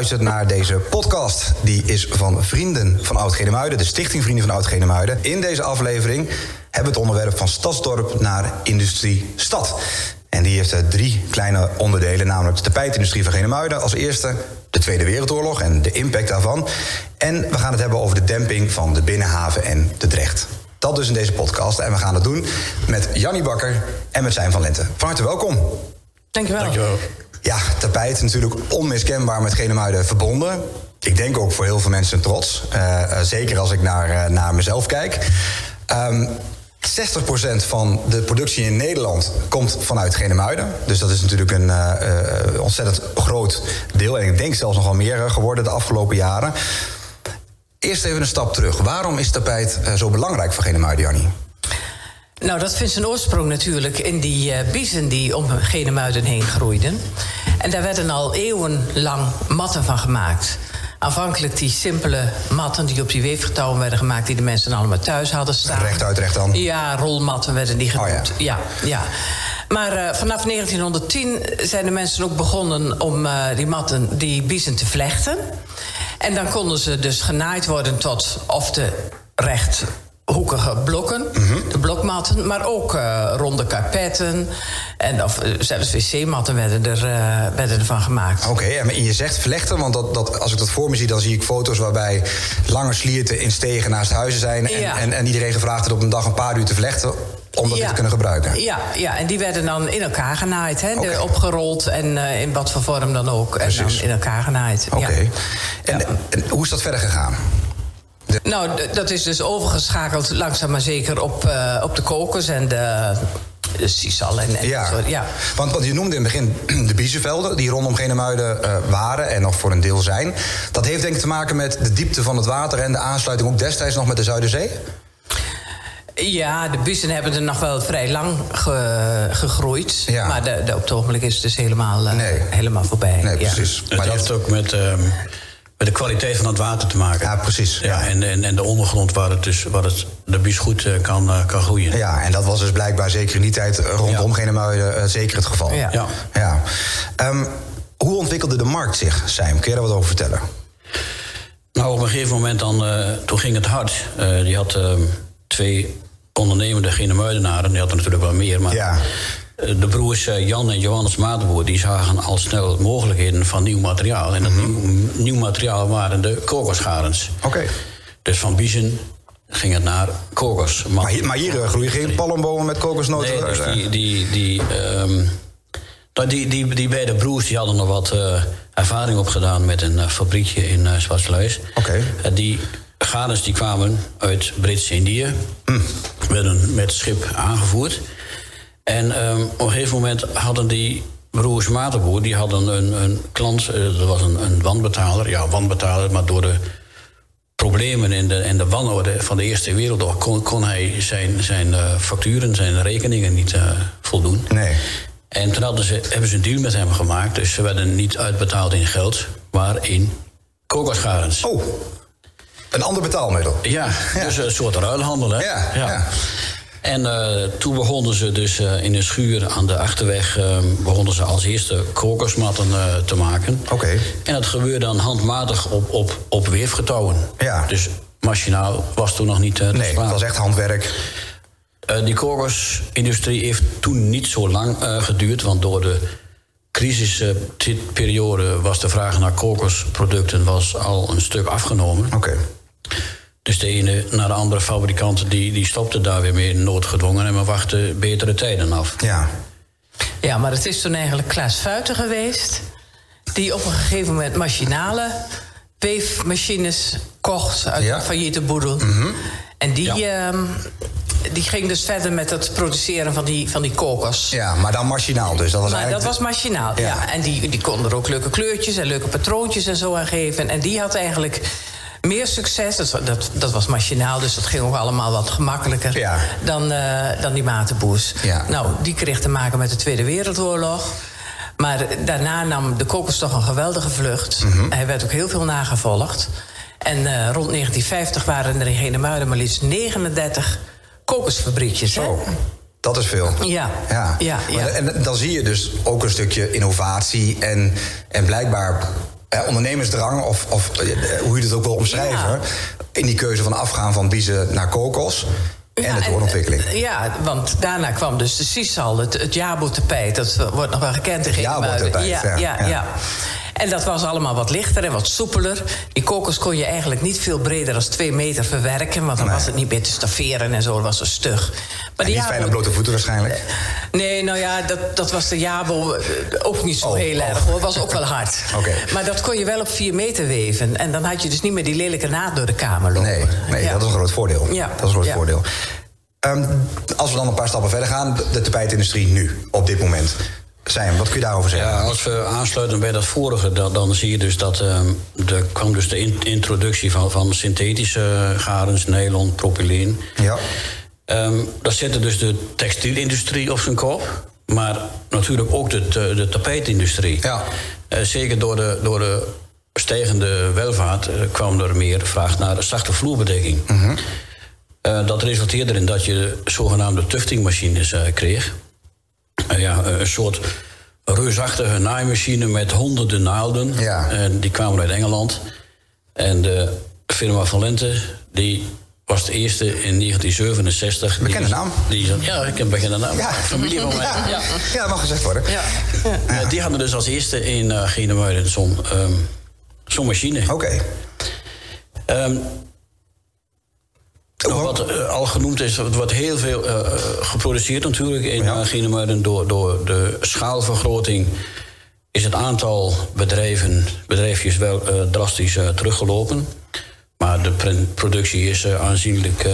luistert naar deze podcast. Die is van Vrienden van Oud-Genemuiden, de Stichting Vrienden van Oud-Genemuiden. In deze aflevering hebben we het onderwerp van stadsdorp naar industrie-stad. En die heeft eh, drie kleine onderdelen, namelijk de tapijtindustrie van Genemuiden als eerste, de Tweede Wereldoorlog en de impact daarvan. En we gaan het hebben over de demping van de binnenhaven en de Drecht. Dat dus in deze podcast. En we gaan het doen met Jannie Bakker en met Zijn van Lente. Van harte welkom. Dankjewel. Dankjewel. Ja, tapijt natuurlijk onmiskenbaar met Genemuiden verbonden. Ik denk ook voor heel veel mensen trots. Uh, uh, zeker als ik naar, uh, naar mezelf kijk. Um, 60% van de productie in Nederland komt vanuit Genemuiden. Dus dat is natuurlijk een ontzettend groot deel. En ik denk zelfs nog wel meer geworden de afgelopen jaren. Eerst even een stap terug. Waarom is tapijt zo belangrijk voor Genemuiden, Jannie? Nou, dat vindt zijn oorsprong natuurlijk in die uh, biezen die om Genemuiden heen groeiden. En daar werden al eeuwenlang matten van gemaakt. Aanvankelijk die simpele matten die op die weefgetouwen werden gemaakt... die de mensen allemaal thuis hadden staan. Rechtuit, recht aan? Ja, rolmatten werden die genoemd. Oh, ja. ja, ja. Maar uh, vanaf 1910 zijn de mensen ook begonnen om uh, die matten, die biezen te vlechten. En dan konden ze dus genaaid worden tot of de recht hoekige blokken, mm -hmm. De blokmatten, maar ook uh, ronde karpetten. En of, uh, zelfs wc-matten werden, er, uh, werden ervan gemaakt. Oké, okay, en je zegt vlechten, want dat, dat, als ik dat voor me zie... dan zie ik foto's waarbij lange slierten in stegen naast huizen zijn... En, Ja. en, en iedereen gevraagd het op een dag een paar uur te vlechten om dat Ja. te kunnen gebruiken. Ja, ja, en die werden dan in elkaar genaaid, hè, opgerold en uh, in wat voor vorm dan ook. En dan in elkaar genaaid. Oké. Ja. En, Ja. en hoe is dat verder gegaan? Nou, dat is dus overgeschakeld langzaam maar zeker op, uh, op de kokers en de, de sisal en, en Ja. soort- ja. Want, want je noemde in het begin de biezenvelden die rondom Genemuiden uh, waren en nog voor een deel zijn. Dat heeft denk ik te maken met de diepte van het water en de aansluiting ook destijds nog met de Zuiderzee. Ja, de bussen hebben er nog wel vrij lang ge- gegroeid. Ja. Maar de, de, op het ogenblik is het dus helemaal, uh, Nee. helemaal voorbij. Nee, ja. precies. Het Maar heeft dat, ook met, ehm, met de kwaliteit van het water te maken. ja, precies. Ja, en, en, en de ondergrond waar het, dus, waar het de bies goed eh, kan, eh, kan groeien. Ja, en dat was dus blijkbaar zeker in die tijd eh, rondom Ja. Genemuiden uh, zeker het geval. Ja. Ja. Ja. Um, hoe ontwikkelde de markt zich, Sijm? Kun je daar wat over vertellen? Nou, op een gegeven moment dan, uh, toen ging het hard. Uh, die had uh, twee ondernemende Genemuidenaren. Die hadden natuurlijk wel meer, maar... Ja. De broers eh, Jan en Johannes Matenboer die zagen al snel mogelijkheden van nieuw materiaal. En dat Mhm. nieuw, nieuw materiaal waren de kokosgarens. Oké. Okay. Dus van biezen ging het naar kokos. Maar hier, maar hier uh, groeien geen palmbomen met kokosnoten? Nee, dus die, die, die, um, die, die, die beide broers die hadden nog wat uh, ervaring opgedaan met een uh, fabriekje in uh, Zwartsluis. Oké. Okay. die garens die kwamen uit Brits-Indië, mm. werden met schip aangevoerd. En um, op een gegeven moment hadden die broers Matenboer... die hadden een, een klant, uh, dat was een, een wanbetaler. Ja, wanbetaler, maar door de problemen in de, in de wanorde van de Eerste Wereldoorlog... kon, kon hij zijn, zijn uh, facturen, zijn rekeningen niet uh, voldoen. Nee. En toen hadden ze, hebben ze een deal met hem gemaakt. Dus ze werden niet uitbetaald in geld, maar in kokosgarens. Oh, een ander betaalmiddel. Ja, ja. dus een soort ruilhandel, hè? Ja, ja. ja. En uh, toen begonnen ze dus uh, in een schuur aan de achterweg... Uh, begonnen ze als eerste kokosmatten te maken. Oké. Okay. En dat gebeurde dan handmatig op, op, op weefgetouwen. Ja. Dus machinaal was toen nog niet... nee, het was echt handwerk. Uh, die kokosindustrie heeft toen niet zo lang uh, geduurd, want door de crisisperiode was de vraag naar kokosproducten was al een stuk afgenomen. Oké. Okay. Dus de ene naar de andere fabrikant die, die stopte daar weer mee noodgedwongen en we wachten betere tijden af. Ja. Ja, maar het is toen eigenlijk Klaas Fuiten geweest, die op een gegeven moment machinale weefmachines kocht uit ja? een failliete boedel. Mm -hmm. En die, ja. uh, die ging dus verder met het produceren van die, van die kokos. Ja, maar dan machinaal dus. Dat was maar eigenlijk... dat was machinaal, ja. ja. En die, die kon er ook leuke kleurtjes en leuke patroontjes en zo aan geven. En die had eigenlijk meer succes. Dat, dat, dat was machinaal, dus dat ging ook allemaal wat gemakkelijker ja. dan, uh, dan die matenboers. Ja. Nou, die kreeg te maken met de Tweede Wereldoorlog. Maar daarna nam de kokos toch een geweldige vlucht. Mhm. Mm -hmm. Hij werd ook heel veel nagevolgd. En uh, rond 1950 waren er in Genemuiden maar liefst 39 kokosfabriekjes. Zo. Dat is veel. Ja. ja. ja, ja. Maar, en dan zie je dus ook een stukje innovatie en, en blijkbaar eh, ondernemersdrang, of, of eh, hoe je het ook wil omschrijven, Ja. in die keuze van afgaan van biezen naar kokos en Ja, de doorontwikkeling. eh, Ja, want daarna kwam dus de Sisal, het, het Jabo-tapijt. Dat wordt nog wel gekend in. Jabo-tapijt, ja, ja, ja, ja. En dat was allemaal wat lichter en wat soepeler. Die kokos kon je eigenlijk niet veel breder dan twee meter verwerken... want dan Nee. was het niet meer te stafferen en zo, dat was zo stug. Maar En die niet fijn op blote voeten waarschijnlijk. Nee, nou ja, dat, dat was de Jabo eh, ook niet zo Oh, heel oh. erg hoor. Was ook wel hard. Oké. Maar dat kon je wel op vier meter weven. En dan had je dus niet meer die lelijke naad door de kamer lopen. Nee, nee Ja. dat is een groot voordeel. Ja, Dat is een groot ja. voordeel. Ehm, als we dan een paar stappen verder gaan, de tapijtindustrie nu, op dit moment. Sam, wat kun je daarover zeggen? Ja, als we aansluiten bij dat vorige, dan, dan zie je dus dat ehm, er kwam dus de in- introductie van, van synthetische garens, nylon, propyleen. Ja. Ehm dat zette dus de textielindustrie op zijn kop, maar natuurlijk ook de, de, de tapijtindustrie. Ja. Eh, zeker door de, door de stijgende welvaart eh, kwam er meer vraag naar zachte vloerbedekking. Eh, dat resulteerde erin dat je de zogenaamde tuftingmachines eh, kreeg. Eh, ja, een soort reusachtige naaimachine met honderden naalden. Ja. En die kwamen uit Engeland. En de firma Van Lente, die was de eerste in 1967. Die Bekende naam. Die, is- ja, ik heb een bekende naam. Ja. Familie van mij. Ja, Ja. ja, dat mag gezegd worden. Ja. Eh, die hadden dus als eerste in uh, Genemuiden zo'n zo'n machine. Oké. Ehm, wat eh, al genoemd is, wordt heel veel eh, eh, geproduceerd natuurlijk in Ja. Genemuiden. Door, door de schaalvergroting is het aantal bedrijven, bedrijfjes wel drastisch teruggelopen. Maar de productie is aanzienlijk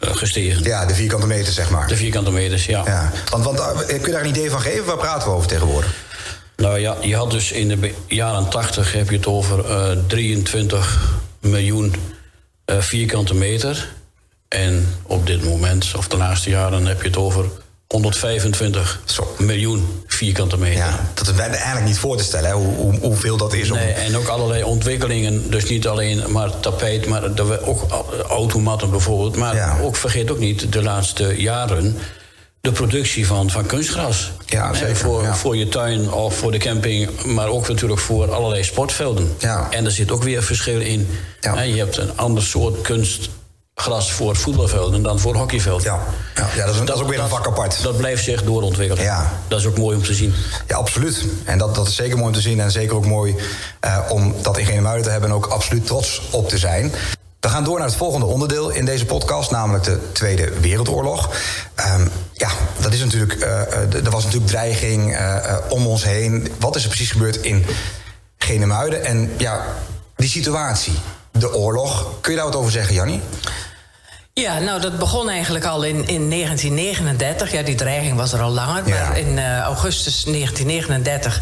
gestegen. Ja, de vierkante meter, zeg maar. De vierkante meters, ja. Ja. Want, want kun je daar een idee van geven? Waar praten we over tegenwoordig? Nou ja, je had dus in de jaren 80 heb je het over eh, 23 miljoen eh, vierkante meter. En op dit moment, of de laatste jaren, heb je het over 125 Zo. miljoen vierkante meter. Ja, dat is bijna eigenlijk niet voor te stellen, hè, hoe, hoe, hoeveel dat is. Om... Nee, en ook allerlei ontwikkelingen. Dus niet alleen maar tapijt, maar ook au- automatten bijvoorbeeld. Maar Ja. ook vergeet ook niet de laatste jaren de productie van, van kunstgras. Ja, zeker, Voor, ja. voor je tuin of voor de camping, maar ook natuurlijk voor allerlei sportvelden. Ja. En er zit ook weer verschil in. Ja. Je hebt een ander soort kunstgras voor voetbalvelden dan voor hockeyvelden. Ja. Ja, ja, dat is een- dat is ook weer een vak apart. Dat blijft zich doorontwikkelen. Ja. Dat is ook mooi om te zien. Ja, absoluut. En dat, dat is zeker mooi om te zien. En zeker ook mooi eh, om dat in Genemuiden te hebben... en ook absoluut trots op te zijn. We gaan door naar het volgende onderdeel in deze podcast... namelijk de Tweede Wereldoorlog. Ehm, ja, dat is natuurlijk... eh, er was natuurlijk dreiging eh, om ons heen. Wat is er precies gebeurd in Genemuiden? En ja, die situatie, de oorlog... kun je daar wat over zeggen, Jannie? Ja, nou, dat begon eigenlijk al in, in 1939. Ja, die dreiging was er al langer. Ja. Maar in augustus 1939...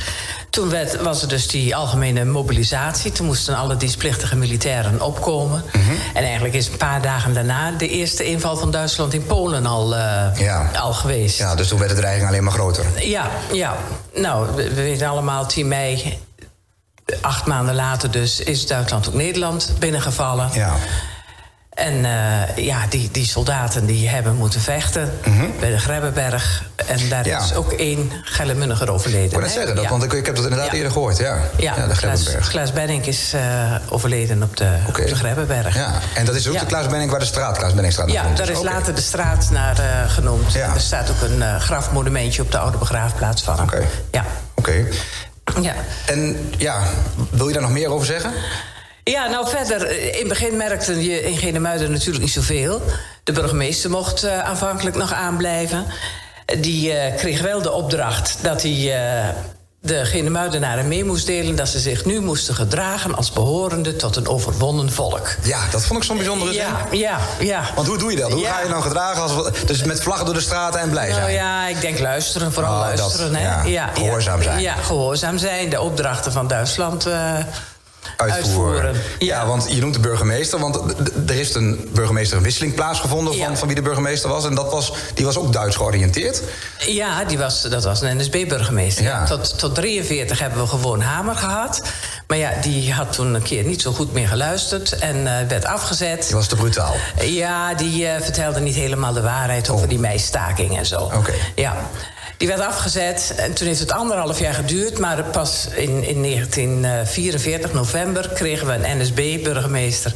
toen werd, was er dus die algemene mobilisatie. Toen moesten alle dienstplichtige militairen opkomen. Mhm. En eigenlijk is een paar dagen daarna... de eerste inval van Duitsland in Polen al, eh, Ja. al geweest. Ja, dus toen werd de dreiging alleen maar groter. Ja, ja. Nou, we, we weten allemaal, 10 mei, acht maanden later dus... is Duitsland ook Nederland binnengevallen. Ja. En eh, ja, die, die soldaten die hebben moeten vechten bij de Grebbeberg. En daar Mhm. Ja. is ook één Gellemunniger overleden. Ik hè? zeggen, dat, Ja. want ik, ik heb dat inderdaad Ja. eerder gehoord. Ja, Ja, de Klaas, Grebbeberg. Klaas Benink is eh, overleden op de, op de Grebbeberg. Ja, en dat is ook de Klaas Benning waar de straat Klaas Benningstraat naar Ja, daar is later de straat naar eh, genoemd. Er staat ook een grafmonumentje op de oude begraafplaats van hem. Oké. Ja. Oké. ja. En ja, wil je daar nog meer over zeggen? Ja, nou verder, eh, in het begin merkte je in Genemuiden natuurlijk niet zoveel. De burgemeester mocht eh, aanvankelijk nog aanblijven. Eh, Die kreeg wel de opdracht dat hij eh, de Genemuidenaren mee moest delen... dat ze zich nu moesten gedragen als behorende tot een overwonnen volk. Ja, dat vond ik zo'n bijzondere zin. Ja, ja, ja. Want hoe doe je dat? Hoe Ja. ga je nou gedragen? Als, dus met vlaggen door de straten en blij zijn? Nou ja, ik denk luisteren, vooral Oh, dat, luisteren. ja, hè? gehoorzaam zijn. Ja, gehoorzaam zijn. De opdrachten van Duitsland uitvoeren. Ja. want je noemt de burgemeester. Want er is een burgemeesterwisseling plaatsgevonden van, van wie de burgemeester was. En dat was, die was ook Duits georiënteerd. Ja, die was, dat was een NSB-burgemeester. Ja. Tot, tot 43 hebben we gewoon Hamer gehad. Maar ja, die had toen een keer niet zo goed meer geluisterd en eh, werd afgezet. Die was te brutaal. Ja, die eh, vertelde niet helemaal de waarheid over Oh. die meistaking en zo. Oké. Ja. Die werd afgezet en toen heeft het anderhalf jaar geduurd. Maar pas in, in 1944, november, kregen we een NSB-burgemeester.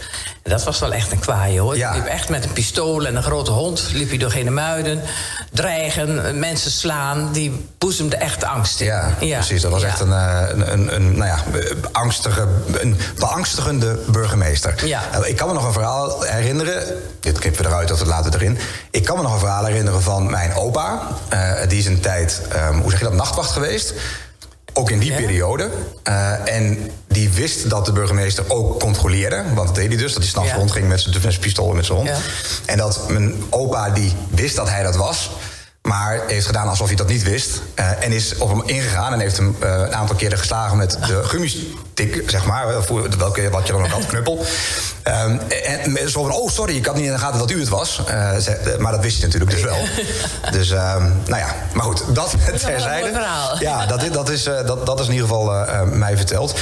Dat was wel echt een kwaai hoor. Ja. Liep echt met een pistool en een grote hond. Liep hij door Genemuiden. Dreigen, mensen slaan. Die boezemde echt angst in. Ja, precies. Dat was ja. echt een, eh, een, een, een, nou ja, angstige, een beangstigende burgemeester. Ja. Eh, Ik kan me nog een verhaal herinneren. Dit knippen we eruit, dat we het laten erin. Ik kan me nog een verhaal herinneren van mijn opa. Eh, die is een tijd, ehm, hoe zeg je dat, nachtwacht geweest. Ook in die Ja. periode. Eh, en die wist dat de burgemeester ook controleerde. Want dat deed hij dus. Dat hij s'nachts Ja. rondging met zijn met zijn pistool en met zijn hond. Ja. En dat mijn opa die wist dat hij dat was. Maar heeft gedaan alsof hij dat niet wist. eh, en is op hem ingegaan en heeft hem eh, een aantal keren geslagen met de gummistick, zeg maar. eh, welke, wat je dan ook had, knuppel. Ehm, en en zo van, oh sorry, ik had niet in de gaten dat u het was. Ze- maar dat wist je natuurlijk dus wel. Dus, ehm, nou ja, maar goed, dat terzijde. mooi verhaal. Ja, dat, is- dat, is, eh, dat, dat is in ieder geval mij verteld.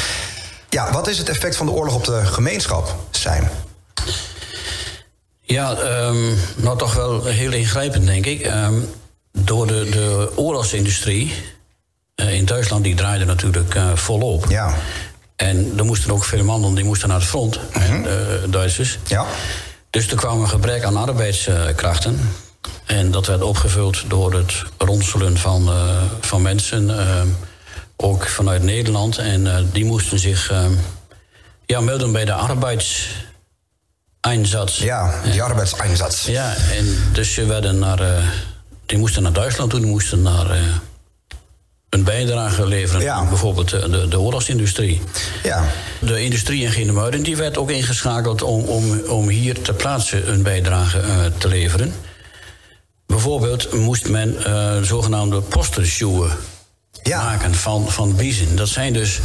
Ja, wat is het effect van de oorlog op de gemeenschap, Zijn? Ja, ehm, nou toch wel heel ingrijpend, denk ik. Ehm, door de, de oorlogsindustrie eh, in Duitsland, die draaide natuurlijk eh, volop. Ja. En er moesten ook veel mannen, die moesten naar het front, eh, Duitsers. Ja. Dus er kwam een gebrek aan arbeidskrachten. En dat werd opgevuld door het ronselen van, eh, van mensen, ook vanuit Nederland. En die moesten zich ja, melden bij de arbeidseinsatz. Ja, die arbeidseinsatz. Ja, en dus ze werden naar, die moesten naar Duitsland toe, die moesten naar eh, een bijdrage leveren. Ja. Bijvoorbeeld de, de, de oorlogsindustrie. Ja. De industrie in Genemuiden die werd ook ingeschakeld om, om, om hier ter plaatse een bijdrage eh, te leveren. Bijvoorbeeld moest men eh, zogenaamde postershoeën Ja. maken van, van biezen. Dat zijn dus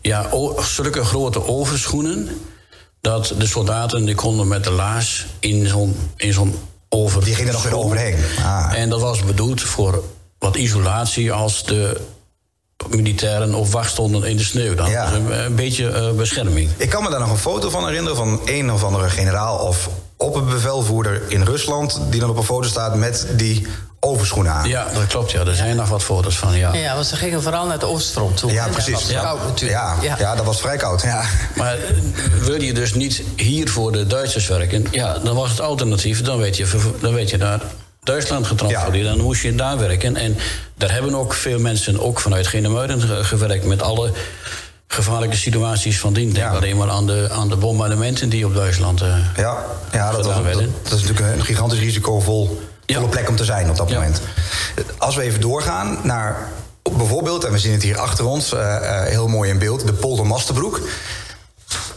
ja, zulke grote overschoenen... dat de soldaten die konden met de laars in zo'n in zo'n over... Die gingen er nog weer overheen. Ah. En dat was bedoeld voor wat isolatie als de militairen op wacht stonden in de sneeuw. Dan Ja. een beetje eh, bescherming. Ik kan me daar nog een foto van herinneren van een of andere generaal of opperbevelvoerder in Rusland. die dan op een foto staat met die overschoenen aan. Ja, dat klopt. Ja. Er zijn nog wat foto's van, ja. Ja, want ze gingen vooral naar het oostfront toe. Ja, precies. Dat was Ja. koud natuurlijk. Ja, ja. dat was vrij koud. Ja. Maar eh, wil je dus niet hier voor de Duitsers werken... ja, dan was het alternatief, dan werd je, dan werd je naar Duitsland getransfereerd. Dan moest je daar werken. En daar hebben ook veel mensen, ook vanuit Genemuiden... ge- gewerkt met alle gevaarlijke situaties van dien. Denk Ja. alleen maar aan de, aan de bombardementen die op Duitsland... eh, Ja, ja dat, was, dat, dat is natuurlijk een gigantisch risicovol Volle plek om te zijn op dat moment. Als we even doorgaan naar bijvoorbeeld, en we zien het hier achter ons, eh, eh, heel mooi in beeld, de polder Masterbroek.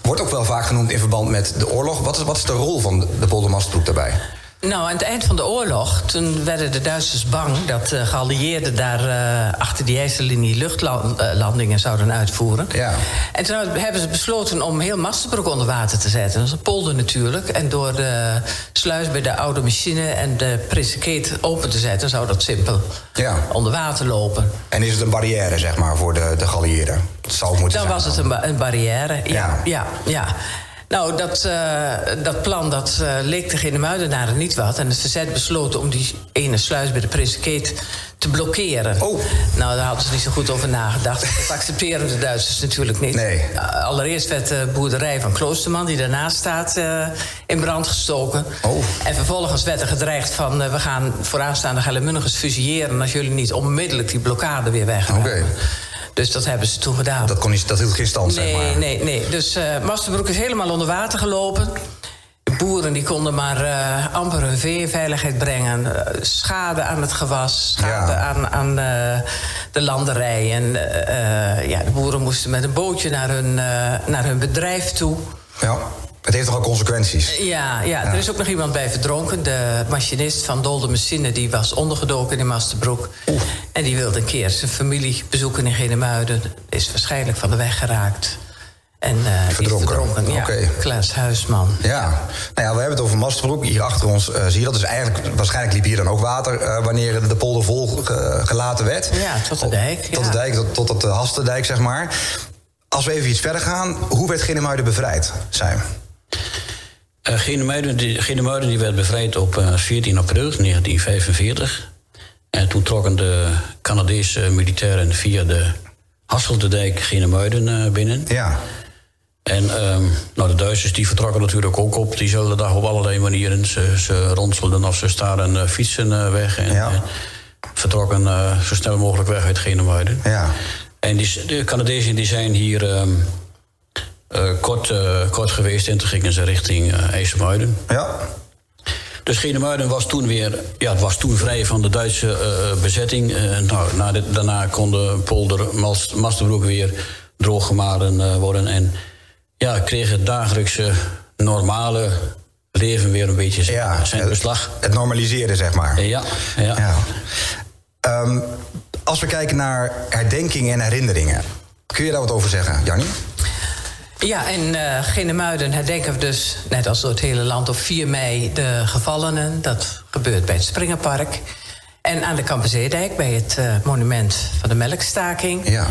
Wordt ook wel vaak genoemd in verband met de oorlog. Wat is, wat is de rol van de, de polder Masterbroek daarbij? Nou, aan het eind van de oorlog, toen werden de Duitsers bang dat de geallieerden daar eh, achter die IJssellinie luchtlandingen zouden uitvoeren. Ja. En toen hebben ze besloten om heel Masterbroek onder water te zetten. Dat is een polder natuurlijk. En door de sluis bij de oude machine en de Prinsenkeet open te zetten, zou dat simpel Ja. onder water lopen. En is het een barrière, zeg maar, voor de, de geallieerden? Dat zou het moeten Dan zijn. was het een, ba- een barrière. Ja, Ja. ja, ja. Nou, dat, eh, dat plan dat, eh, leek de Genemuidenaren niet wat. En het verzet besloten om die ene sluis bij de Prinsenkeet te blokkeren. Oh. Nou, daar hadden ze niet zo goed over nagedacht. Dat accepteren de Duitsers natuurlijk niet. Nee. Uh, Allereerst werd de boerderij van Kloosterman, die daarnaast staat, eh, in brand gestoken. Oh. En vervolgens werd er gedreigd van... we gaan vooraanstaande Geldermunnigers fusilleren... als jullie niet onmiddellijk die blokkade weer wegruimen. Oké. Dus dat hebben ze toen gedaan. Dat, kon niet, dat hield geen stand, Nee, zeg maar. nee, nee. Dus eh Masterbroek is helemaal onder water gelopen. De boeren die konden maar eh, amper hun vee in veiligheid brengen. Eh, schade aan het gewas, schade Ja. aan, aan de landerij. En ja, de boeren moesten met een bootje naar hun, naar hun bedrijf toe. Ja. Het heeft nogal consequenties. Ja, ja, er is ook nog iemand bij verdronken. De machinist van Dolde Machine die was ondergedoken in Masterbroek. En die wilde een keer zijn familie bezoeken in Genemuiden. Is waarschijnlijk van de weg geraakt. En eh, is Verdronken. verdronken. Ja, Oké. Klaas Huisman. Ja, nou ja, we hebben het over Masterbroek. Hier achter ons eh, zie je dat. Dus eigenlijk, waarschijnlijk liep hier dan ook water eh, wanneer de polder vol ge- gelaten werd. Ja, tot de dijk, Tot ja. de dijk, tot, tot uh, Hastendijk, zeg maar. Als we even iets verder gaan, hoe werd Genemuiden bevrijd, zijn? Uh, Genemuiden, die, Genemuiden die werd bevrijd op uh, 14 april 1945. En toen trokken de Canadese militairen via de Hasseldijk Genemuiden binnen. Ja. En um, nou, de Duitsers die vertrokken natuurlijk ook op diezelfde dag op allerlei manieren. Ze, ze ronselden of ze staren fietsen weg. En, ja. en vertrokken zo snel mogelijk weg uit Genemuiden. Ja. En die, de Canadezen die zijn hier um, kort, kort geweest en toen gingen ze richting uh, IJsselmuiden. Ja. Dus Genemuiden was toen weer, ja, het was toen vrij van de Duitse bezetting. nou, na dit, daarna kon de polder Mast, Masterbroek weer drooggemaren worden. En ja, kreeg het dagelijkse normale leven weer een beetje zijn, ja, zijn beslag. Het normaliseren, zeg maar. Ja, ja. ja. Um, als we kijken naar herdenkingen en herinneringen, kun je daar wat over zeggen, Jannie? Ja, in uh, Genemuiden herdenken we dus, net als door het hele land, op 4 mei de gevallenen. Dat gebeurt bij het Springerpark. En aan de Kampenzeedijk, bij het uh, monument van de melkstaking. Ja.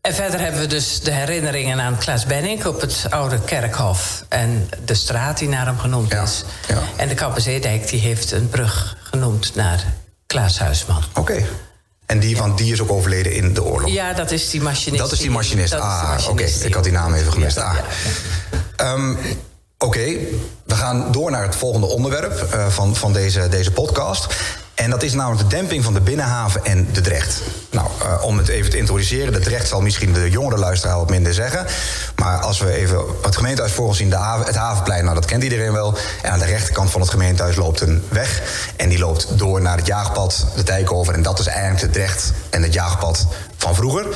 En verder hebben we dus de herinneringen aan Klaas Benning op het oude kerkhof. En de straat die naar hem genoemd Ja, is. ja. En de Kampenzeedijk die heeft een brug genoemd naar Klaas Huisman. Oké. En die, want die is ook overleden in de oorlog. Ja, dat is die machinist. Dat is die machinist. die ah, oké. Ik had die naam even gemist. Ah. Ehm, Oké, we gaan door naar het volgende onderwerp eh, van, van deze, deze podcast. En dat is namelijk de demping van de binnenhaven en de Drecht. Nou, eh, om het even te introduceren, de Drecht zal misschien de jongere luisteraar wat minder zeggen. Maar als we even het gemeentehuis voor ons zien, de het havenplein, nou dat kent iedereen wel. En aan de rechterkant van het gemeentehuis loopt een weg. En die loopt door naar het jaagpad, de dijk over. En dat is eigenlijk de Drecht en het jaagpad van vroeger.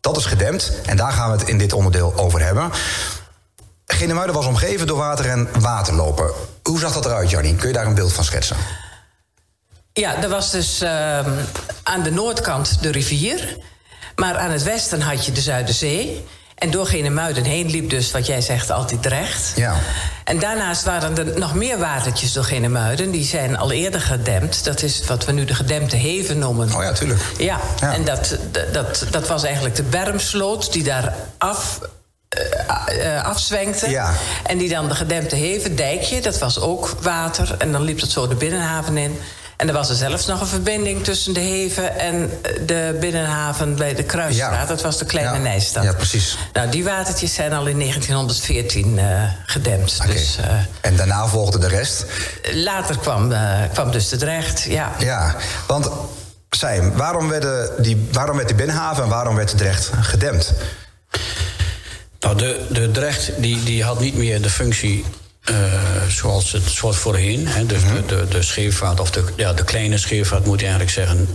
Dat is gedempt en daar gaan we het in dit onderdeel over hebben. Genemuiden was omgeven door water en waterlopen. Hoe zag dat eruit, Jannie? Kun je daar een beeld van schetsen? Ja, er was dus ehm, aan de noordkant de rivier. Maar aan het westen had je de Zuiderzee. En door Genemuiden heen liep dus, wat jij zegt, altijd Drecht. Ja. En daarnaast waren er nog meer watertjes door Genemuiden. Die zijn al eerder gedempt. Dat is wat we nu de gedempte heven noemen. Oh ja, tuurlijk. Ja, Ja. en dat, dat, dat was eigenlijk de bermsloot die daar af, afzwenkte. Ja. En die dan de gedempte heven, dijkje, dat was ook water. En dan liep dat zo de binnenhaven in. En er was er zelfs nog een verbinding tussen de heven en eh, de binnenhaven bij de Kruisstraat. Ja. Dat was de Kleine Ja. Nijstad. Ja, precies. Nou, die watertjes zijn al in 1914 eh, gedempt. Oké. Dus eh, en daarna volgde de rest. later kwam, eh, kwam dus de Drecht, ja. Ja, want Sijm, waarom, werden die, waarom werd die binnenhaven en waarom werd de Drecht gedempt? Nou, de, de Drecht die, die had niet meer de functie eh, zoals het zoals voorheen. Hè. Dus de, de, de scheepvaart, of de, ja, de kleine scheepvaart moet je eigenlijk zeggen...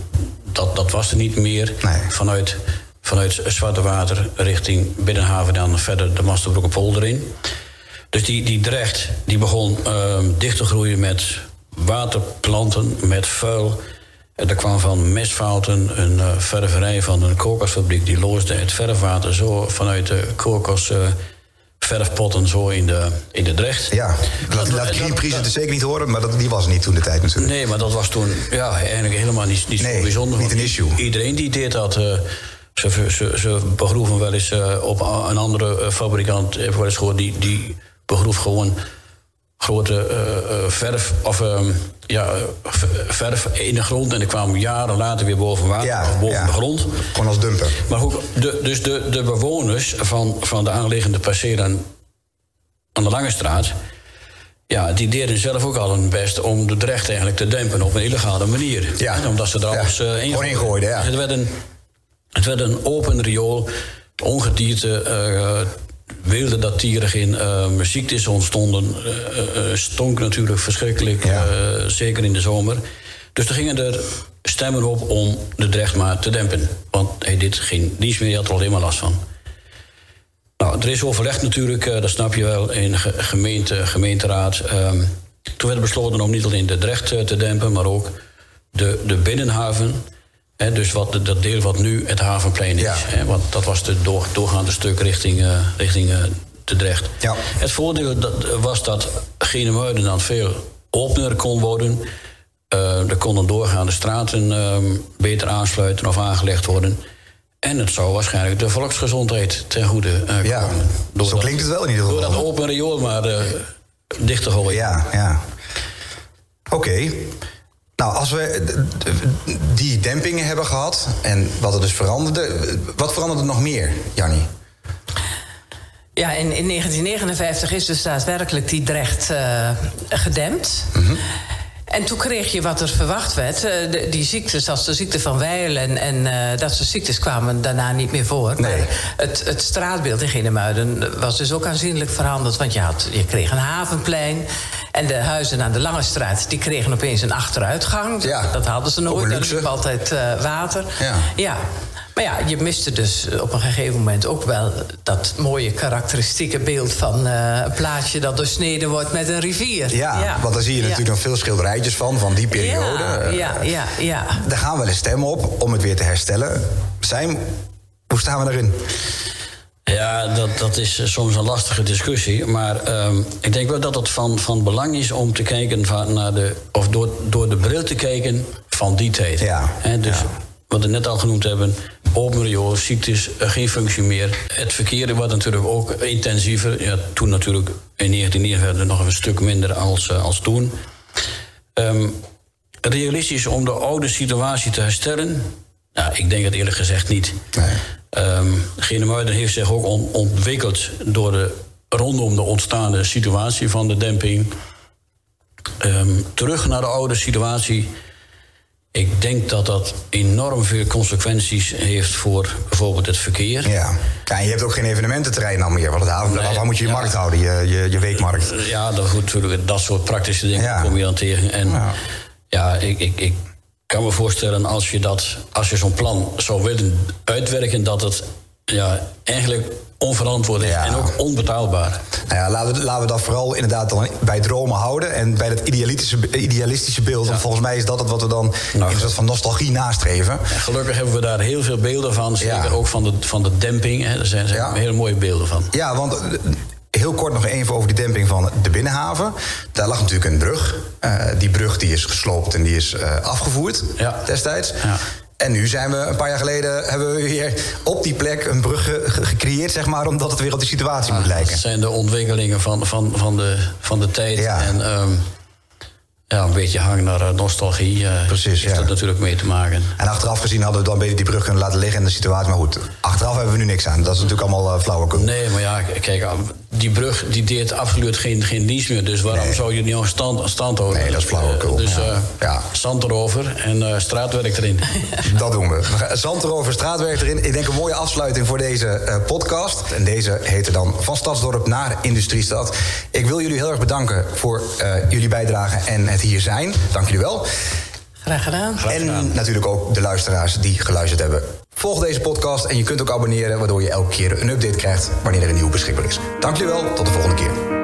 dat, dat was er niet meer Nee. vanuit, vanuit Zwarte Water richting Binnenhaven... dan verder de Masterbroekenpolder in. Dus die, die Drecht die begon ehm, dicht te groeien met waterplanten, met vuil... Er kwam van mestfouten een eh, ververij van een kokosfabriek. Die loosde het verfwater zo vanuit de kokos verfpotten zo in de, in de Drecht. Ja, laat, Dat- laat Greenpeace het er zeker niet horen, maar dat, die was niet toen de tijd natuurlijk. Nee, maar dat was toen ja, eigenlijk helemaal niet, niet Nee, zo bijzonder. niet een issue. Iedereen die deed dat. eh, ze, ze, ze begroeven wel eens eh, op een andere eh, fabrikant. Heb ik wel eens gehoord, die, die begroef gewoon grote eh, eh, verf, of, ehm, ja, eh, verf in de grond. En die kwam jaren later weer boven water Ja, of boven ja. de grond. Gewoon als dumper. Maar ook de, dus de, de bewoners van, van de aanliggende percelen aan de Lange Straat... Ja, die deden zelf ook al hun best om de drecht eigenlijk te dempen op een illegale manier. Ja. Omdat ze er alles eh, Gewoon ingooiden. ingooiden, ja. Het werd een, het werd een open riool, ongedierte, eh wilde dat in, eh, ziektes ontstonden. eh, stonk natuurlijk verschrikkelijk, Ja. zeker in de zomer. Dus er gingen er stemmen op om de drecht maar te dempen. Want hij dit geen dienst meer, hij had er alleen maar last van. Nou, er is overlegd natuurlijk, dat snap je wel, in ge- gemeente, gemeenteraad. Ehm, toen werd besloten om niet alleen de Drecht te dempen, maar ook de, de binnenhaven. Dus wat, de- dat deel wat nu het havenplein is. Ja. Want dat was door, doorgaande stuk richting, eh, richting de Drecht. Ja. Het voordeel dat, was dat Genemuiden dan veel opener kon worden. Eh, er konden doorgaande straten ehm, beter aansluiten of aangelegd worden. En het zou waarschijnlijk de volksgezondheid ten goede Ja, komen. Door zo dat- klinkt het wel in ieder Door geval. dat open riool maar dicht te gooien. Ja, ja. Oké. Nou, als we die dempingen hebben gehad en wat er dus veranderde, wat veranderde nog meer, Jannie? Ja, in, in 1959 is dus daadwerkelijk die drecht uh, gedempt. Mm en toen kreeg je wat er verwacht werd. Uh, die ziektes, zoals de ziekte van Weil en, en uh, dat soort ziektes kwamen daarna niet meer voor. Nee. Maar het, het straatbeeld in Ginnemuiden was dus ook aanzienlijk veranderd. Want je, had, je kreeg een havenplein. En de huizen aan de Lange Straat, die kregen opeens een achteruitgang. Ja. Dat hadden ze nooit. Er liep altijd uh, water. Ja. ja. Maar ja, je miste dus op een gegeven moment ook wel dat mooie karakteristieke beeld van uh, een plaatje dat doorsneden wordt met een rivier. Ja, want daar zie je natuurlijk nog veel schilderijtjes van, van die periode. Ja, ja, ja, ja. Daar gaan we een stem op om het weer te herstellen. Zijn, hoe staan we daarin? Ja, dat, dat is soms een lastige discussie. Maar um, ik denk wel dat het van, van belang is om te kijken van naar de. of door, door de bril te kijken van die tijd. Ja. He, dus ja. wat we net al genoemd hebben open riool, ziektes, eh, geen functie meer. Het verkeer wordt natuurlijk ook intensiever. Ja, toen natuurlijk in 1949 nog een stuk minder als, uh, als toen. Um, realistisch om de oude situatie te herstellen? Nou, ik denk het eerlijk gezegd niet. Nee. Um, heeft zich ook ontwikkeld door de, rondom de ontstaande situatie van de demping. Um, terug naar de oude situatie ik denk dat dat enorm veel consequenties heeft voor bijvoorbeeld het verkeer. Ja, ja en je hebt ook geen evenemententerrein dan meer. Want het haven, nee, waar moet je je markt houden, je, je, je weekmarkt? Ja, dat, goed, dat soort praktische dingen ja. kom je dan tegen. En ja, ja ik, ik, ik kan me voorstellen als je, dat, als je zo'n plan zou willen uitwerken, dat het ja, eigenlijk onverantwoord is en ook onbetaalbaar. Nou ja, laten we, laten we dat vooral inderdaad dan bij dromen houden en bij dat idealistische, idealistische beeld. Want volgens mij is dat het wat we dan nou, in een soort van nostalgie nastreven. En gelukkig hebben we daar heel veel beelden van, zeker ook van de, van de demping. Hè. Er zijn, zijn hele mooie beelden van. Ja, want eh, heel kort nog even over die demping van de binnenhaven. Daar lag natuurlijk een brug. Uh, die brug die is gesloopt en die is uh, afgevoerd ja. destijds. Ja. En nu zijn we een paar jaar geleden hebben we weer op die plek een brug gecreëerd, zeg maar, omdat het weer op die situatie moet lijken. Dat zijn de ontwikkelingen van, van, van, de, van de tijd. Ja. En um, ja, een beetje hang naar eh, nostalgie. Uh, Precies, heeft ja. dat natuurlijk mee te maken. En achteraf gezien hadden we dan beter die brug kunnen laten liggen in de situatie. Maar goed, achteraf hebben we nu niks aan. Dat is natuurlijk allemaal uh, flauwekul. Nee, maar ja, kijk, die brug die deed absoluut geen, geen dienst meer. Dus waarom zou je niet nog stand, stand houden? Nee, dat is flauwekul. Dus ja. ja. zand erover en straatwerk erin. dat doen we. Zand erover, straatwerk erin. Ik denk een mooie afsluiting voor deze podcast. En deze heette dan Van Stadsdorp naar Industriestad. Ik wil jullie heel erg bedanken voor jullie bijdrage en het hier zijn. Dank jullie wel. Graag gedaan. En natuurlijk ook de luisteraars die geluisterd hebben. Volg deze podcast en je kunt ook abonneren... waardoor je elke keer een update krijgt wanneer er een nieuwe beschikbaar is. Dank jullie wel, tot de volgende keer.